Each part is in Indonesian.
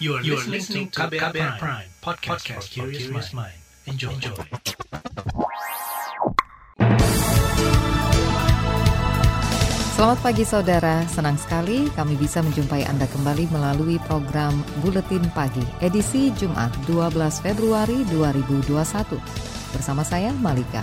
You are, listening, to KBR, KBR Prime, podcast, for curious mind. Enjoy. Enjoy. Selamat pagi saudara, senang sekali kami bisa menjumpai Anda kembali melalui program Buletin Pagi, edisi Jumat 12 Februari 2021. Bersama saya Malika.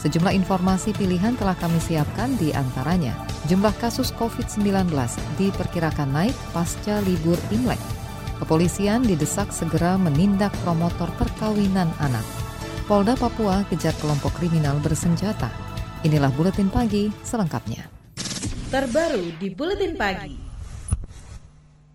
Sejumlah informasi pilihan telah kami siapkan di antaranya. Jumlah kasus COVID-19 diperkirakan naik pasca libur Imlek. Kepolisian didesak segera menindak promotor perkawinan anak. Polda Papua kejar kelompok kriminal bersenjata. Inilah Buletin Pagi selengkapnya. Terbaru di Buletin Pagi.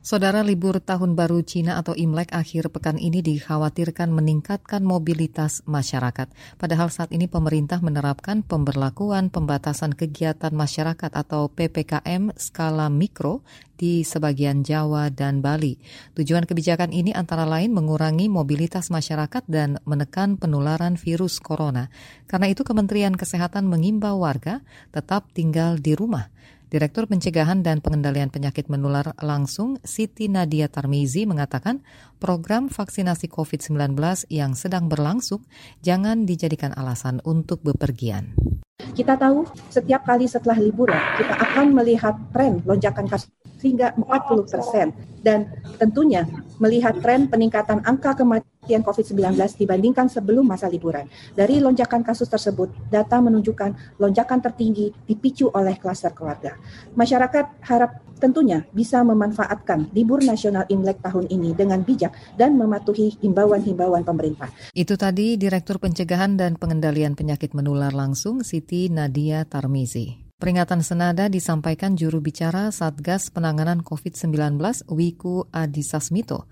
Saudara libur tahun baru Cina atau Imlek akhir pekan ini dikhawatirkan meningkatkan mobilitas masyarakat. Padahal saat ini pemerintah menerapkan pemberlakuan pembatasan kegiatan masyarakat atau PPKM skala mikro di sebagian Jawa dan Bali. Tujuan kebijakan ini antara lain mengurangi mobilitas masyarakat dan menekan penularan virus corona. Karena itu Kementerian Kesehatan mengimbau warga tetap tinggal di rumah. Direktur Pencegahan dan Pengendalian Penyakit Menular Langsung Siti Nadia Tarmizi mengatakan program vaksinasi COVID-19 yang sedang berlangsung jangan dijadikan alasan untuk bepergian. Kita tahu setiap kali setelah liburan kita akan melihat tren lonjakan kasus hingga 40 persen dan tentunya melihat tren peningkatan angka kematian COVID-19 dibandingkan sebelum masa liburan. Dari lonjakan kasus tersebut, data menunjukkan lonjakan tertinggi dipicu oleh klaster keluarga. Masyarakat harap tentunya bisa memanfaatkan libur nasional Imlek tahun ini dengan bijak dan mematuhi himbauan-himbauan pemerintah. Itu tadi Direktur Pencegahan dan Pengendalian Penyakit Menular Langsung Siti Nadia Tarmizi. Peringatan senada disampaikan juru bicara Satgas Penanganan COVID-19 Wiku Adisasmito.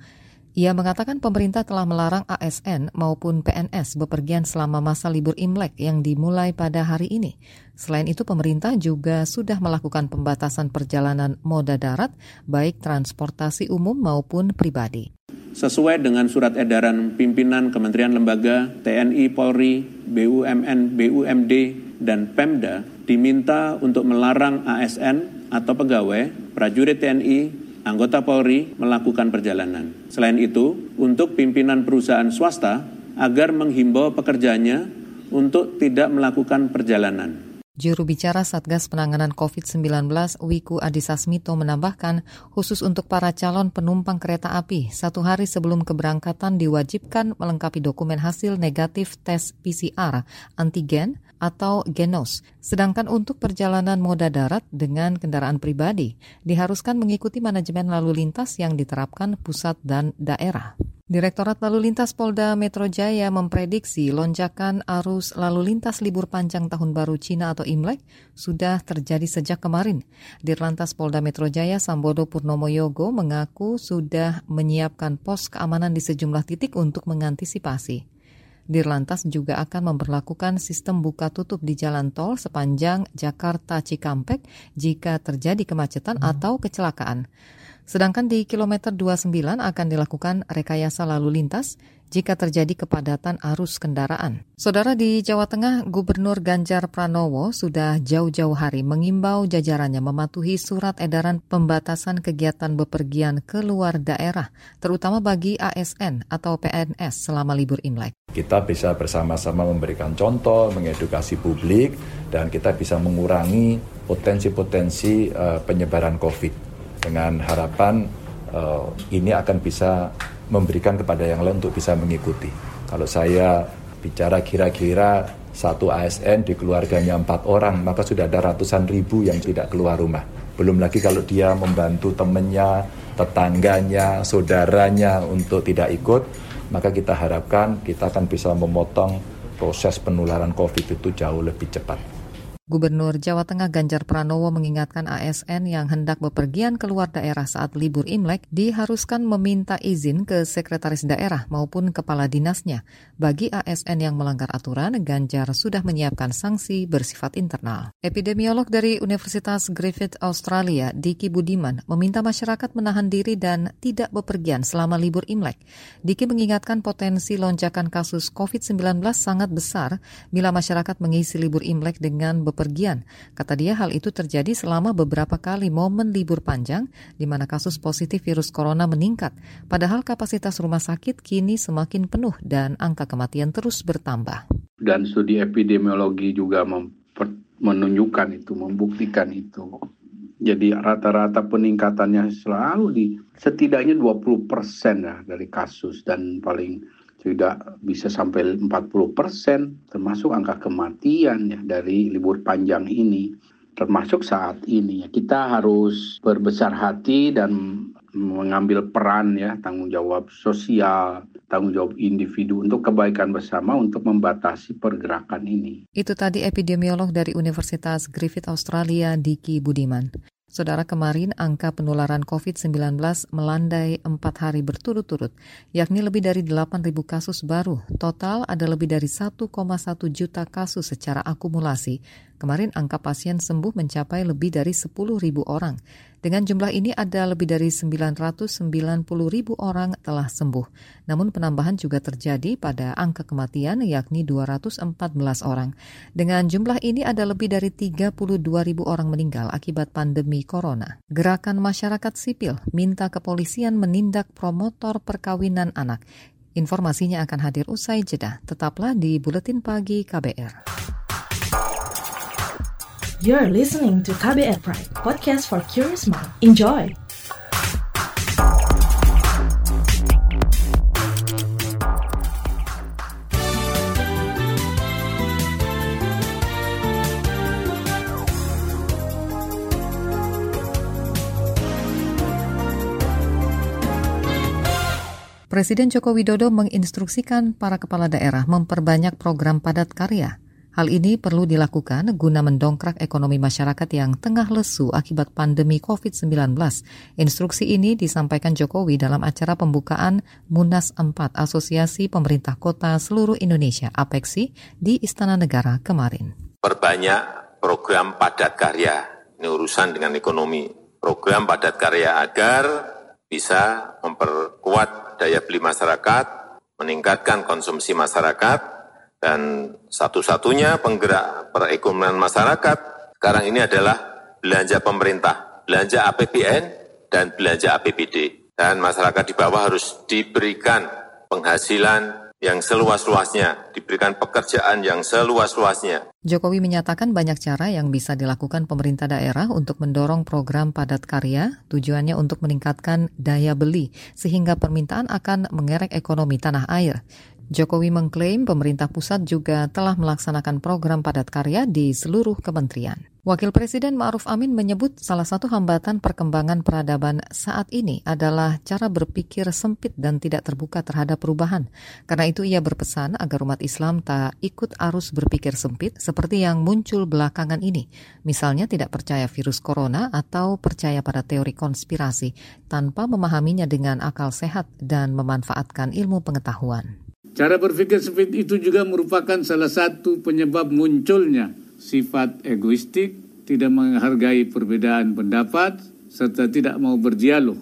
Ia mengatakan pemerintah telah melarang ASN maupun PNS bepergian selama masa libur Imlek yang dimulai pada hari ini. Selain itu pemerintah juga sudah melakukan pembatasan perjalanan moda darat baik transportasi umum maupun pribadi. Sesuai dengan surat edaran pimpinan Kementerian Lembaga, TNI, Polri, BUMN, BUMD, dan Pemda diminta untuk melarang ASN atau pegawai, prajurit TNI, anggota Polri melakukan perjalanan. Selain itu, untuk pimpinan perusahaan swasta agar menghimbau pekerjanya untuk tidak melakukan perjalanan. Juru bicara Satgas Penanganan COVID-19 Wiku Adisasmito menambahkan, khusus untuk para calon penumpang kereta api, satu hari sebelum keberangkatan diwajibkan melengkapi dokumen hasil negatif tes PCR, antigen, atau genos. Sedangkan untuk perjalanan moda darat dengan kendaraan pribadi, diharuskan mengikuti manajemen lalu lintas yang diterapkan pusat dan daerah. Direktorat Lalu Lintas Polda Metro Jaya memprediksi lonjakan arus lalu lintas libur panjang Tahun Baru Cina atau Imlek sudah terjadi sejak kemarin. Dirlantas Polda Metro Jaya Sambodo Purnomo Yogo mengaku sudah menyiapkan pos keamanan di sejumlah titik untuk mengantisipasi. Dirlantas juga akan memperlakukan sistem buka tutup di jalan tol sepanjang Jakarta Cikampek jika terjadi kemacetan hmm. atau kecelakaan. Sedangkan di kilometer 29 akan dilakukan rekayasa lalu lintas jika terjadi kepadatan arus kendaraan. Saudara di Jawa Tengah, Gubernur Ganjar Pranowo sudah jauh-jauh hari mengimbau jajarannya mematuhi surat edaran pembatasan kegiatan bepergian ke luar daerah, terutama bagi ASN atau PNS selama libur Imlek. Kita bisa bersama-sama memberikan contoh, mengedukasi publik, dan kita bisa mengurangi potensi-potensi uh, penyebaran COVID dengan harapan uh, ini akan bisa memberikan kepada yang lain untuk bisa mengikuti. Kalau saya bicara kira-kira satu ASN di keluarganya empat orang, maka sudah ada ratusan ribu yang tidak keluar rumah. Belum lagi kalau dia membantu temannya, tetangganya, saudaranya untuk tidak ikut, maka kita harapkan kita akan bisa memotong proses penularan COVID itu jauh lebih cepat. Gubernur Jawa Tengah Ganjar Pranowo mengingatkan ASN yang hendak bepergian keluar daerah saat libur Imlek diharuskan meminta izin ke sekretaris daerah maupun kepala dinasnya. Bagi ASN yang melanggar aturan, Ganjar sudah menyiapkan sanksi bersifat internal. Epidemiolog dari Universitas Griffith Australia, Diki Budiman, meminta masyarakat menahan diri dan tidak bepergian selama libur Imlek. Diki mengingatkan potensi lonjakan kasus COVID-19 sangat besar bila masyarakat mengisi libur Imlek dengan bepergian. Kata dia hal itu terjadi selama beberapa kali momen libur panjang di mana kasus positif virus corona meningkat. Padahal kapasitas rumah sakit kini semakin penuh dan angka kematian terus bertambah. Dan studi epidemiologi juga menunjukkan itu, membuktikan itu. Jadi rata-rata peningkatannya selalu di setidaknya 20 persen ya dari kasus dan paling tidak bisa sampai 40 persen termasuk angka kematian ya dari libur panjang ini termasuk saat ini ya kita harus berbesar hati dan mengambil peran ya tanggung jawab sosial tanggung jawab individu untuk kebaikan bersama untuk membatasi pergerakan ini. Itu tadi epidemiolog dari Universitas Griffith Australia Diki Budiman. Saudara kemarin angka penularan COVID-19 melandai empat hari berturut-turut, yakni lebih dari 8.000 kasus baru. Total ada lebih dari 1,1 juta kasus secara akumulasi. Kemarin angka pasien sembuh mencapai lebih dari 10.000 orang. Dengan jumlah ini ada lebih dari 990 ribu orang telah sembuh. Namun penambahan juga terjadi pada angka kematian yakni 214 orang. Dengan jumlah ini ada lebih dari 32 ribu orang meninggal akibat pandemi corona. Gerakan masyarakat sipil minta kepolisian menindak promotor perkawinan anak. Informasinya akan hadir usai jeda. Tetaplah di Buletin Pagi KBR. You're listening to KBR Pride, podcast for curious mind. Enjoy! Presiden Joko Widodo menginstruksikan para kepala daerah memperbanyak program padat karya Hal ini perlu dilakukan guna mendongkrak ekonomi masyarakat yang tengah lesu akibat pandemi COVID-19. Instruksi ini disampaikan Jokowi dalam acara pembukaan Munas 4 Asosiasi Pemerintah Kota Seluruh Indonesia APEXI di Istana Negara kemarin. Perbanyak program padat karya, ini urusan dengan ekonomi. Program padat karya agar bisa memperkuat daya beli masyarakat, meningkatkan konsumsi masyarakat, dan satu-satunya penggerak perekonomian masyarakat sekarang ini adalah belanja pemerintah, belanja APBN, dan belanja APBD. Dan masyarakat di bawah harus diberikan penghasilan yang seluas-luasnya, diberikan pekerjaan yang seluas-luasnya. Jokowi menyatakan banyak cara yang bisa dilakukan pemerintah daerah untuk mendorong program padat karya, tujuannya untuk meningkatkan daya beli, sehingga permintaan akan mengerek ekonomi tanah air. Jokowi mengklaim pemerintah pusat juga telah melaksanakan program padat karya di seluruh kementerian. Wakil Presiden Ma'ruf Amin menyebut salah satu hambatan perkembangan peradaban saat ini adalah cara berpikir sempit dan tidak terbuka terhadap perubahan. Karena itu ia berpesan agar umat Islam tak ikut arus berpikir sempit seperti yang muncul belakangan ini. Misalnya tidak percaya virus corona atau percaya pada teori konspirasi tanpa memahaminya dengan akal sehat dan memanfaatkan ilmu pengetahuan. Cara berpikir sempit itu juga merupakan salah satu penyebab munculnya sifat egoistik, tidak menghargai perbedaan pendapat, serta tidak mau berdialog.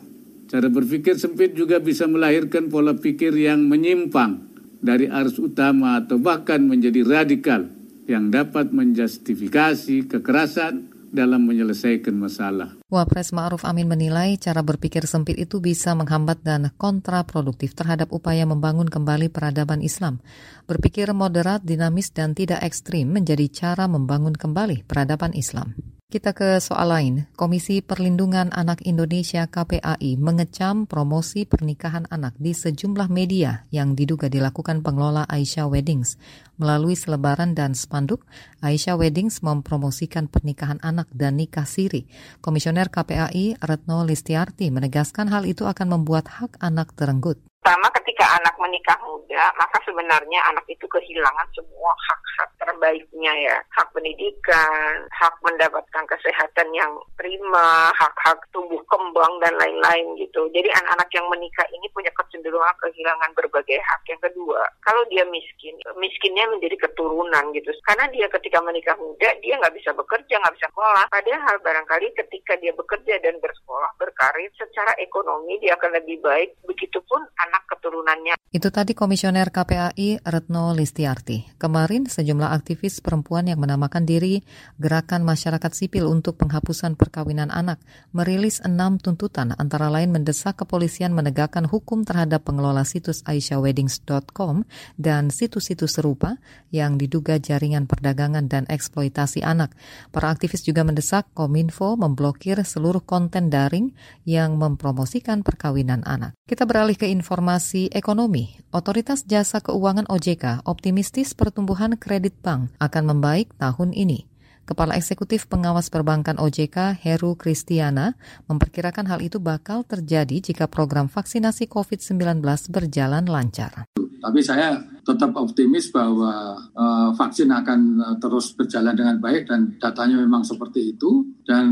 Cara berpikir sempit juga bisa melahirkan pola pikir yang menyimpang dari arus utama atau bahkan menjadi radikal yang dapat menjustifikasi kekerasan, dalam menyelesaikan masalah. Wapres Ma'ruf Amin menilai cara berpikir sempit itu bisa menghambat dan kontraproduktif terhadap upaya membangun kembali peradaban Islam. Berpikir moderat, dinamis, dan tidak ekstrim menjadi cara membangun kembali peradaban Islam. Kita ke soal lain. Komisi Perlindungan Anak Indonesia KPAI mengecam promosi pernikahan anak di sejumlah media yang diduga dilakukan pengelola Aisyah Weddings. Melalui selebaran dan spanduk, Aisyah Weddings mempromosikan pernikahan anak dan nikah siri. Komisioner KPAI Retno Listiarti menegaskan hal itu akan membuat hak anak terenggut. Pertama ketika anak menikah muda, maka sebenarnya anak itu kehilangan semua hak-hak terbaiknya ya. Hak pendidikan, hak mendapatkan kesehatan yang prima, hak-hak tumbuh kembang dan lain-lain gitu. Jadi anak-anak yang menikah ini punya kecenderungan kehilangan berbagai hak. Yang kedua, kalau dia miskin, miskinnya menjadi keturunan gitu. Karena dia ketika menikah muda, dia nggak bisa bekerja, nggak bisa sekolah. Padahal barangkali ketika dia bekerja dan bersekolah, berkarir, secara ekonomi dia akan lebih baik. Begitupun anak anak keturunannya. Itu tadi Komisioner KPAI Retno Listiarti. Kemarin sejumlah aktivis perempuan yang menamakan diri Gerakan Masyarakat Sipil untuk Penghapusan Perkawinan Anak merilis enam tuntutan antara lain mendesak kepolisian menegakkan hukum terhadap pengelola situs aisyahweddings.com dan situs-situs serupa yang diduga jaringan perdagangan dan eksploitasi anak. Para aktivis juga mendesak Kominfo memblokir seluruh konten daring yang mempromosikan perkawinan anak. Kita beralih ke informasi ekonomi Otoritas Jasa Keuangan OJK optimistis pertumbuhan kredit bank akan membaik tahun ini. Kepala Eksekutif Pengawas Perbankan OJK Heru Kristiana memperkirakan hal itu bakal terjadi jika program vaksinasi COVID-19 berjalan lancar. Tapi saya tetap optimis bahwa uh, vaksin akan uh, terus berjalan dengan baik dan datanya memang seperti itu. Dan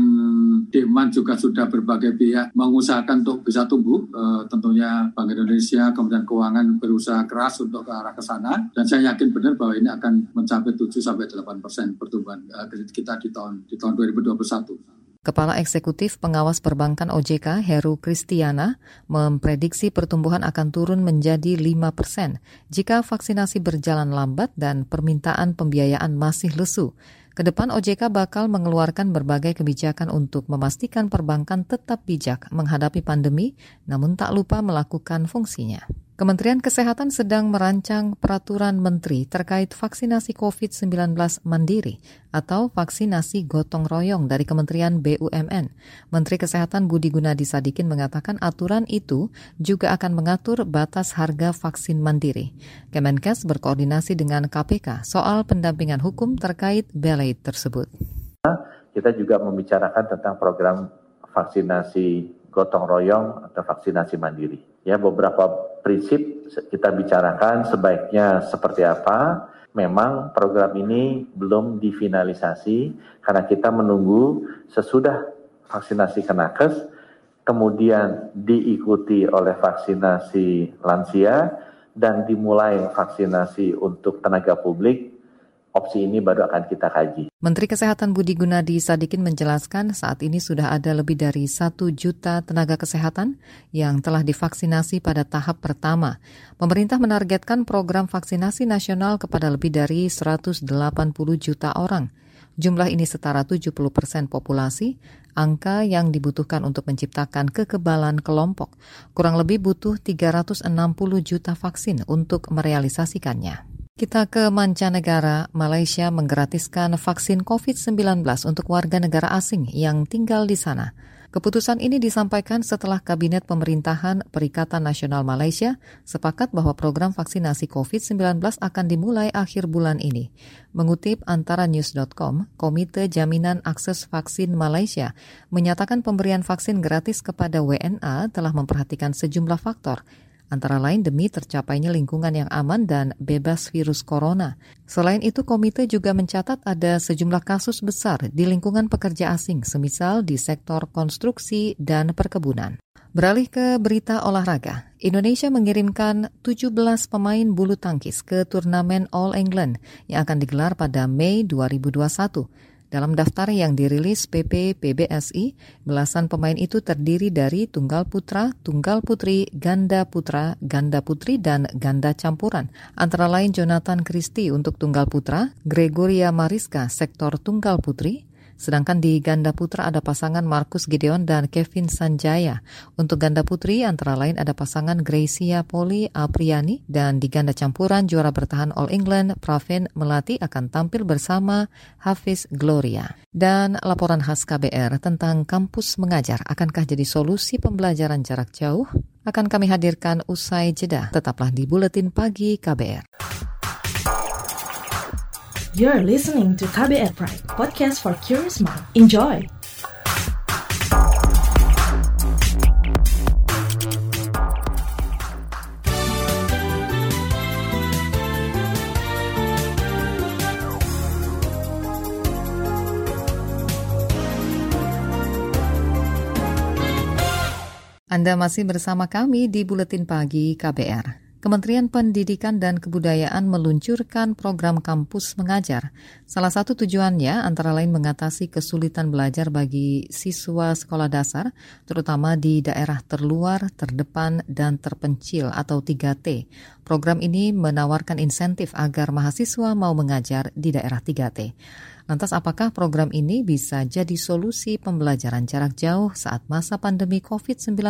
demand juga sudah berbagai pihak mengusahakan untuk bisa tumbuh. Uh, tentunya Bank Indonesia kemudian keuangan berusaha keras untuk ke arah ke sana. Dan saya yakin benar bahwa ini akan mencapai 7 sampai 8 persen pertumbuhan uh, kredit kita di tahun di tahun 2021. Kepala Eksekutif Pengawas Perbankan OJK Heru Kristiana memprediksi pertumbuhan akan turun menjadi 5 persen jika vaksinasi berjalan lambat dan permintaan pembiayaan masih lesu. Ke depan OJK bakal mengeluarkan berbagai kebijakan untuk memastikan perbankan tetap bijak menghadapi pandemi, namun tak lupa melakukan fungsinya. Kementerian Kesehatan sedang merancang peraturan menteri terkait vaksinasi COVID-19 mandiri atau vaksinasi gotong royong dari Kementerian BUMN. Menteri Kesehatan Budi Gunadi Sadikin mengatakan aturan itu juga akan mengatur batas harga vaksin mandiri. Kemenkes berkoordinasi dengan KPK soal pendampingan hukum terkait belai tersebut. Kita juga membicarakan tentang program vaksinasi gotong royong atau vaksinasi mandiri. Ya, beberapa prinsip kita bicarakan sebaiknya seperti apa. Memang program ini belum difinalisasi karena kita menunggu sesudah vaksinasi kenakes, kemudian diikuti oleh vaksinasi lansia, dan dimulai vaksinasi untuk tenaga publik opsi ini baru akan kita kaji. Menteri Kesehatan Budi Gunadi Sadikin menjelaskan saat ini sudah ada lebih dari satu juta tenaga kesehatan yang telah divaksinasi pada tahap pertama. Pemerintah menargetkan program vaksinasi nasional kepada lebih dari 180 juta orang. Jumlah ini setara 70 persen populasi, angka yang dibutuhkan untuk menciptakan kekebalan kelompok. Kurang lebih butuh 360 juta vaksin untuk merealisasikannya. Kita ke mancanegara, Malaysia menggratiskan vaksin COVID-19 untuk warga negara asing yang tinggal di sana. Keputusan ini disampaikan setelah Kabinet Pemerintahan Perikatan Nasional Malaysia sepakat bahwa program vaksinasi COVID-19 akan dimulai akhir bulan ini. Mengutip antara news.com, Komite Jaminan Akses Vaksin Malaysia menyatakan pemberian vaksin gratis kepada WNA telah memperhatikan sejumlah faktor, antara lain demi tercapainya lingkungan yang aman dan bebas virus corona. Selain itu, komite juga mencatat ada sejumlah kasus besar di lingkungan pekerja asing, semisal di sektor konstruksi dan perkebunan. Beralih ke berita olahraga, Indonesia mengirimkan 17 pemain bulu tangkis ke turnamen All England yang akan digelar pada Mei 2021. Dalam daftar yang dirilis PP PBSI, belasan pemain itu terdiri dari tunggal putra, tunggal putri, ganda putra, ganda putri, dan ganda campuran. Antara lain Jonathan Christie untuk tunggal putra, Gregoria Mariska sektor tunggal putri, Sedangkan di ganda putra ada pasangan Marcus Gideon dan Kevin Sanjaya. Untuk ganda putri antara lain ada pasangan Gracia Poli Apriani dan di ganda campuran juara bertahan All England Pravin Melati akan tampil bersama Hafiz Gloria. Dan laporan khas KBR tentang kampus mengajar akankah jadi solusi pembelajaran jarak jauh? Akan kami hadirkan usai jeda. Tetaplah di Buletin Pagi KBR. You're listening to KBR Pride, podcast for curious mind. Enjoy! Anda masih bersama kami di Buletin Pagi KBR. Kementerian Pendidikan dan Kebudayaan meluncurkan program kampus mengajar. Salah satu tujuannya antara lain mengatasi kesulitan belajar bagi siswa sekolah dasar, terutama di daerah terluar, terdepan, dan terpencil atau 3T. Program ini menawarkan insentif agar mahasiswa mau mengajar di daerah 3T. Lantas apakah program ini bisa jadi solusi pembelajaran jarak jauh saat masa pandemi COVID-19?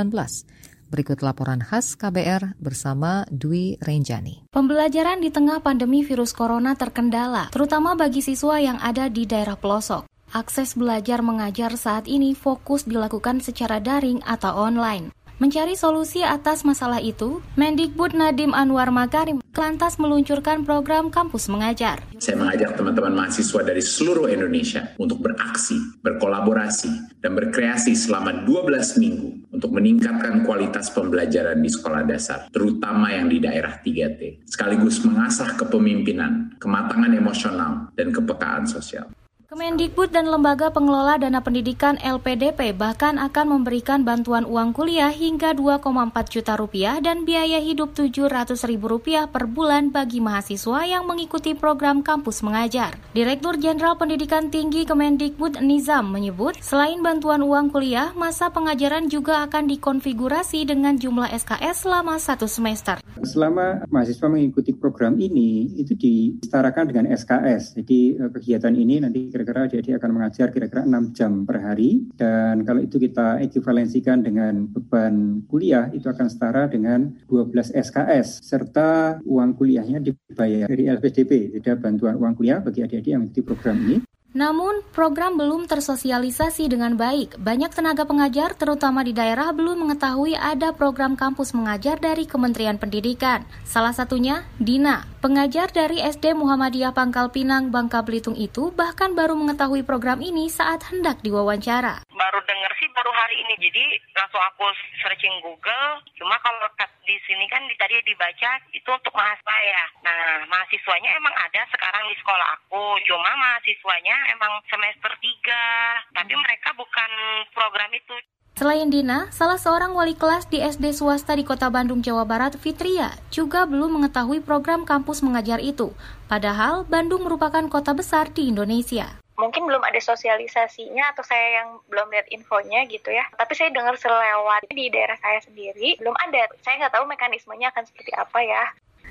Berikut laporan khas KBR bersama Dwi Renjani. Pembelajaran di tengah pandemi virus corona terkendala, terutama bagi siswa yang ada di daerah pelosok. Akses belajar mengajar saat ini fokus dilakukan secara daring atau online. Mencari solusi atas masalah itu, Mendikbud Nadim Anwar Makarim lantas meluncurkan program kampus mengajar. Saya mengajak teman-teman mahasiswa dari seluruh Indonesia untuk beraksi, berkolaborasi, dan berkreasi selama 12 minggu untuk meningkatkan kualitas pembelajaran di sekolah dasar, terutama yang di daerah 3T, sekaligus mengasah kepemimpinan, kematangan emosional, dan kepekaan sosial. Kemendikbud dan Lembaga Pengelola Dana Pendidikan LPDP bahkan akan memberikan bantuan uang kuliah hingga 2,4 juta rupiah dan biaya hidup 700 ribu rupiah per bulan bagi mahasiswa yang mengikuti program kampus mengajar. Direktur Jenderal Pendidikan Tinggi Kemendikbud Nizam menyebut, selain bantuan uang kuliah, masa pengajaran juga akan dikonfigurasi dengan jumlah SKS selama satu semester. Selama mahasiswa mengikuti program ini, itu disetarakan dengan SKS. Jadi eh, kegiatan ini nanti kira-kira adik-adik akan mengajar kira-kira 6 jam per hari dan kalau itu kita ekivalensikan dengan beban kuliah itu akan setara dengan 12 SKS serta uang kuliahnya dibayar dari LPDP, tidak bantuan uang kuliah bagi adik-adik yang mengikuti program ini. Namun, program belum tersosialisasi dengan baik. Banyak tenaga pengajar, terutama di daerah, belum mengetahui ada program kampus mengajar dari Kementerian Pendidikan. Salah satunya, Dina. Pengajar dari SD Muhammadiyah Pangkal Pinang, Bangka Belitung itu bahkan baru mengetahui program ini saat hendak diwawancara. Baru dengar sih baru hari ini, jadi langsung aku searching Google. Cuma kalau di sini kan tadi dibaca itu untuk mahasiswa ya. Nah, mahasiswanya emang ada sekarang di sekolah aku. Cuma mahasiswanya emang semester 3. Tapi mereka bukan program itu. Selain Dina, salah seorang wali kelas di SD swasta di Kota Bandung, Jawa Barat, Fitria, juga belum mengetahui program kampus mengajar itu. Padahal Bandung merupakan kota besar di Indonesia mungkin belum ada sosialisasinya atau saya yang belum lihat infonya gitu ya. Tapi saya dengar selewat di daerah saya sendiri belum ada. Saya nggak tahu mekanismenya akan seperti apa ya.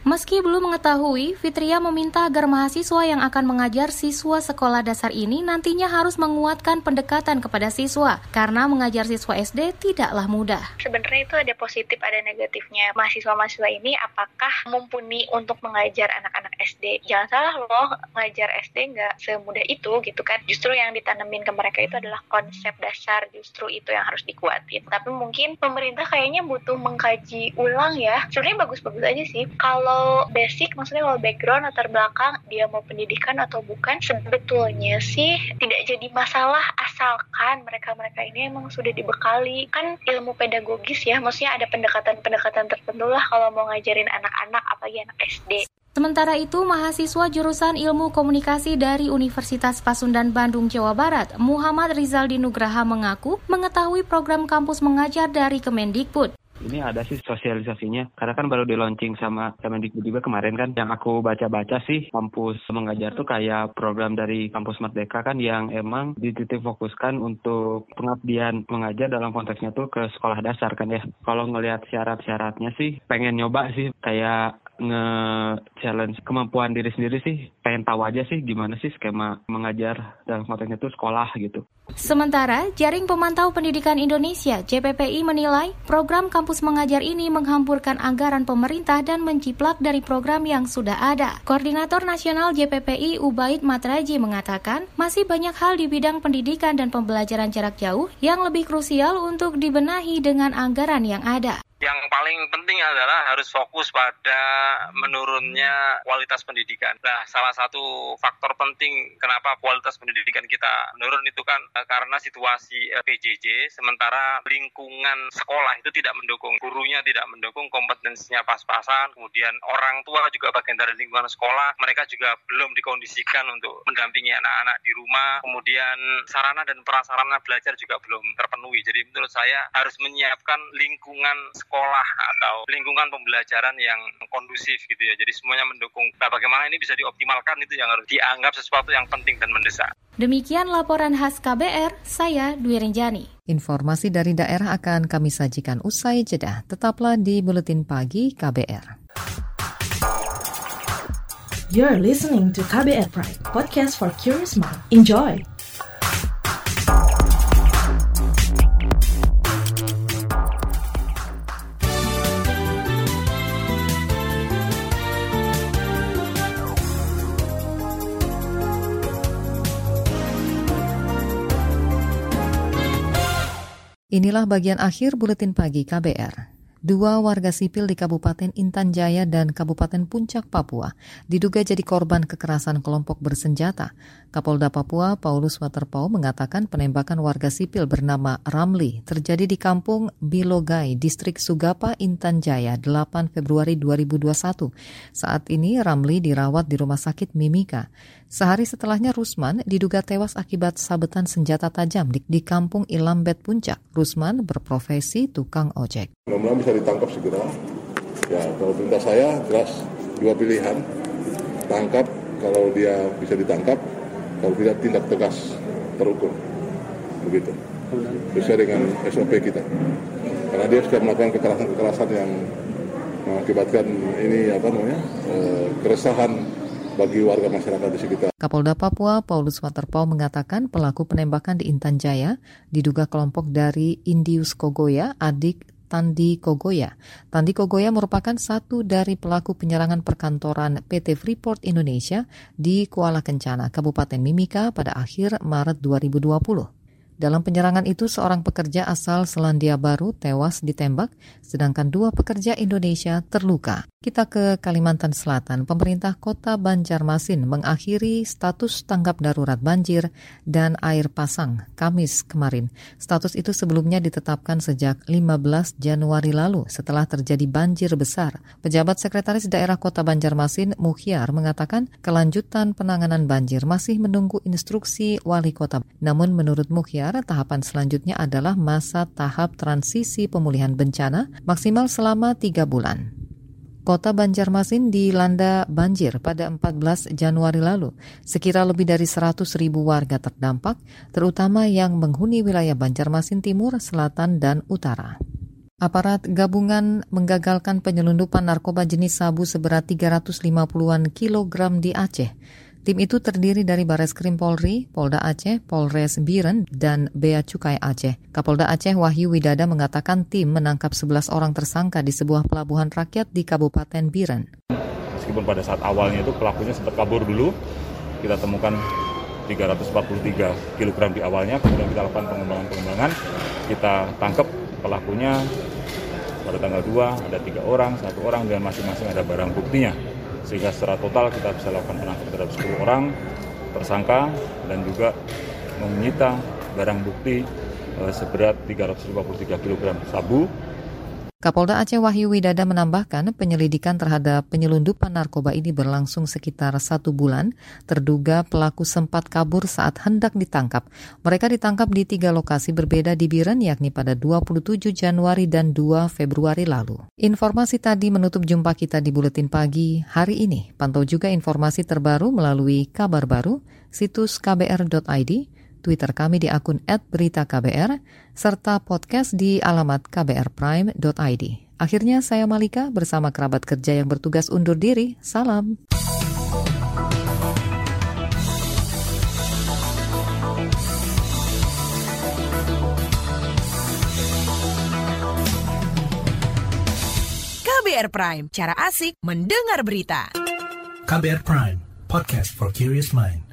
Meski belum mengetahui, Fitria meminta agar mahasiswa yang akan mengajar siswa sekolah dasar ini nantinya harus menguatkan pendekatan kepada siswa, karena mengajar siswa SD tidaklah mudah. Sebenarnya itu ada positif, ada negatifnya. Mahasiswa-mahasiswa ini apakah mumpuni untuk mengajar anak-anak SD? Jangan salah loh, mengajar SD nggak semudah itu gitu kan. Justru yang ditanemin ke mereka itu adalah konsep dasar, justru itu yang harus dikuatin. Tapi mungkin pemerintah kayaknya butuh mengkaji ulang ya. Sebenarnya bagus-bagus aja sih. Kalau kalau basic maksudnya kalau background latar belakang dia mau pendidikan atau bukan sebetulnya sih tidak jadi masalah asalkan mereka-mereka ini emang sudah dibekali kan ilmu pedagogis ya maksudnya ada pendekatan-pendekatan tertentu lah kalau mau ngajarin anak-anak apalagi anak SD Sementara itu, mahasiswa jurusan Ilmu Komunikasi dari Universitas Pasundan Bandung, Jawa Barat, Muhammad Rizal Dinugraha mengaku mengetahui program kampus mengajar dari Kemendikbud. Ini ada sih sosialisasinya, karena kan baru di launching sama Kemendikbud juga kemarin kan. Yang aku baca-baca sih, kampus mengajar tuh kayak program dari kampus Merdeka kan yang emang dititik fokuskan untuk pengabdian mengajar dalam konteksnya tuh ke sekolah dasar kan ya. Kalau ngelihat syarat-syaratnya sih, pengen nyoba sih kayak nge-challenge kemampuan diri sendiri sih. Pengen tahu aja sih gimana sih skema mengajar dalam konteksnya tuh sekolah gitu. Sementara, Jaring Pemantau Pendidikan Indonesia JPPI menilai program kampus mengajar ini menghampurkan anggaran pemerintah dan menciplak dari program yang sudah ada. Koordinator Nasional JPPI Ubaid Matraji mengatakan, masih banyak hal di bidang pendidikan dan pembelajaran jarak jauh yang lebih krusial untuk dibenahi dengan anggaran yang ada yang paling penting adalah harus fokus pada menurunnya kualitas pendidikan. Nah, salah satu faktor penting kenapa kualitas pendidikan kita menurun itu kan eh, karena situasi eh, PJJ, sementara lingkungan sekolah itu tidak mendukung, gurunya tidak mendukung, kompetensinya pas-pasan, kemudian orang tua juga bagian dari lingkungan sekolah, mereka juga belum dikondisikan untuk mendampingi anak-anak di rumah, kemudian sarana dan prasarana belajar juga belum terpenuhi. Jadi menurut saya harus menyiapkan lingkungan sekolah sekolah atau lingkungan pembelajaran yang kondusif gitu ya. Jadi semuanya mendukung. Nah, bagaimana ini bisa dioptimalkan itu yang harus dianggap sesuatu yang penting dan mendesak. Demikian laporan khas KBR, saya Dwi Renjani. Informasi dari daerah akan kami sajikan usai jeda. Tetaplah di Buletin Pagi KBR. You're listening to KBR Pride, podcast for curious mind. Enjoy! Inilah bagian akhir buletin pagi KBR. Dua warga sipil di Kabupaten Intan Jaya dan Kabupaten Puncak, Papua diduga jadi korban kekerasan kelompok bersenjata. Kapolda Papua Paulus Waterpau mengatakan penembakan warga sipil bernama Ramli terjadi di kampung Bilogai, distrik Sugapa, Intan Jaya, 8 Februari 2021. Saat ini Ramli dirawat di rumah sakit Mimika. Sehari setelahnya Rusman diduga tewas akibat sabetan senjata tajam di, di kampung Ilambet Puncak. Rusman berprofesi tukang ojek. Mudah-mudahan bisa ditangkap segera. Ya, kalau perintah saya jelas dua pilihan. Tangkap kalau dia bisa ditangkap, kalau tidak tindak tegas terukur. Begitu. Sesuai dengan SOP kita. Karena dia sudah melakukan kekerasan-kekerasan yang mengakibatkan ini apa namanya eh, keresahan bagi warga masyarakat di sekitar. Kapolda Papua Paulus Waterpau mengatakan pelaku penembakan di Intan Jaya diduga kelompok dari Indius Kogoya, adik Tandi Kogoya. Tandi Kogoya merupakan satu dari pelaku penyerangan perkantoran PT Freeport Indonesia di Kuala Kencana, Kabupaten Mimika pada akhir Maret 2020. Dalam penyerangan itu, seorang pekerja asal Selandia Baru tewas ditembak, sedangkan dua pekerja Indonesia terluka. Kita ke Kalimantan Selatan. Pemerintah Kota Banjarmasin mengakhiri status tanggap darurat banjir dan air pasang Kamis kemarin. Status itu sebelumnya ditetapkan sejak 15 Januari lalu setelah terjadi banjir besar. Pejabat Sekretaris Daerah Kota Banjarmasin, Mukhiar, mengatakan kelanjutan penanganan banjir masih menunggu instruksi wali kota. Namun menurut Mukhiar, tahapan selanjutnya adalah masa tahap transisi pemulihan bencana maksimal selama tiga bulan. Kota Banjarmasin dilanda banjir pada 14 Januari lalu. Sekira lebih dari 100 ribu warga terdampak, terutama yang menghuni wilayah Banjarmasin Timur, Selatan, dan Utara. Aparat gabungan menggagalkan penyelundupan narkoba jenis sabu seberat 350-an kilogram di Aceh. Tim itu terdiri dari Bares Krim Polri, Polda Aceh, Polres Biren, dan Bea Cukai Aceh. Kapolda Aceh Wahyu Widada mengatakan tim menangkap 11 orang tersangka di sebuah pelabuhan rakyat di Kabupaten Biren. Meskipun pada saat awalnya itu pelakunya sempat kabur dulu, kita temukan 343 kg di awalnya, kemudian kita lakukan pengembangan-pengembangan, kita tangkap pelakunya pada tanggal 2 ada tiga orang, satu orang dan masing-masing ada barang buktinya sehingga secara total kita bisa lakukan penangkapan terhadap 10 orang tersangka dan juga menyita barang bukti eh, seberat 353 kg sabu Kapolda Aceh Wahyu Widada menambahkan penyelidikan terhadap penyelundupan narkoba ini berlangsung sekitar satu bulan. Terduga pelaku sempat kabur saat hendak ditangkap. Mereka ditangkap di tiga lokasi berbeda di Biren yakni pada 27 Januari dan 2 Februari lalu. Informasi tadi menutup jumpa kita di Buletin Pagi hari ini. Pantau juga informasi terbaru melalui kabar baru, situs kbr.id, Twitter kami di akun @beritaKBR serta podcast di alamat kbrprime.id. Akhirnya saya Malika bersama kerabat kerja yang bertugas undur diri. Salam. KBR Prime, cara asik mendengar berita. KBR Prime, podcast for curious mind.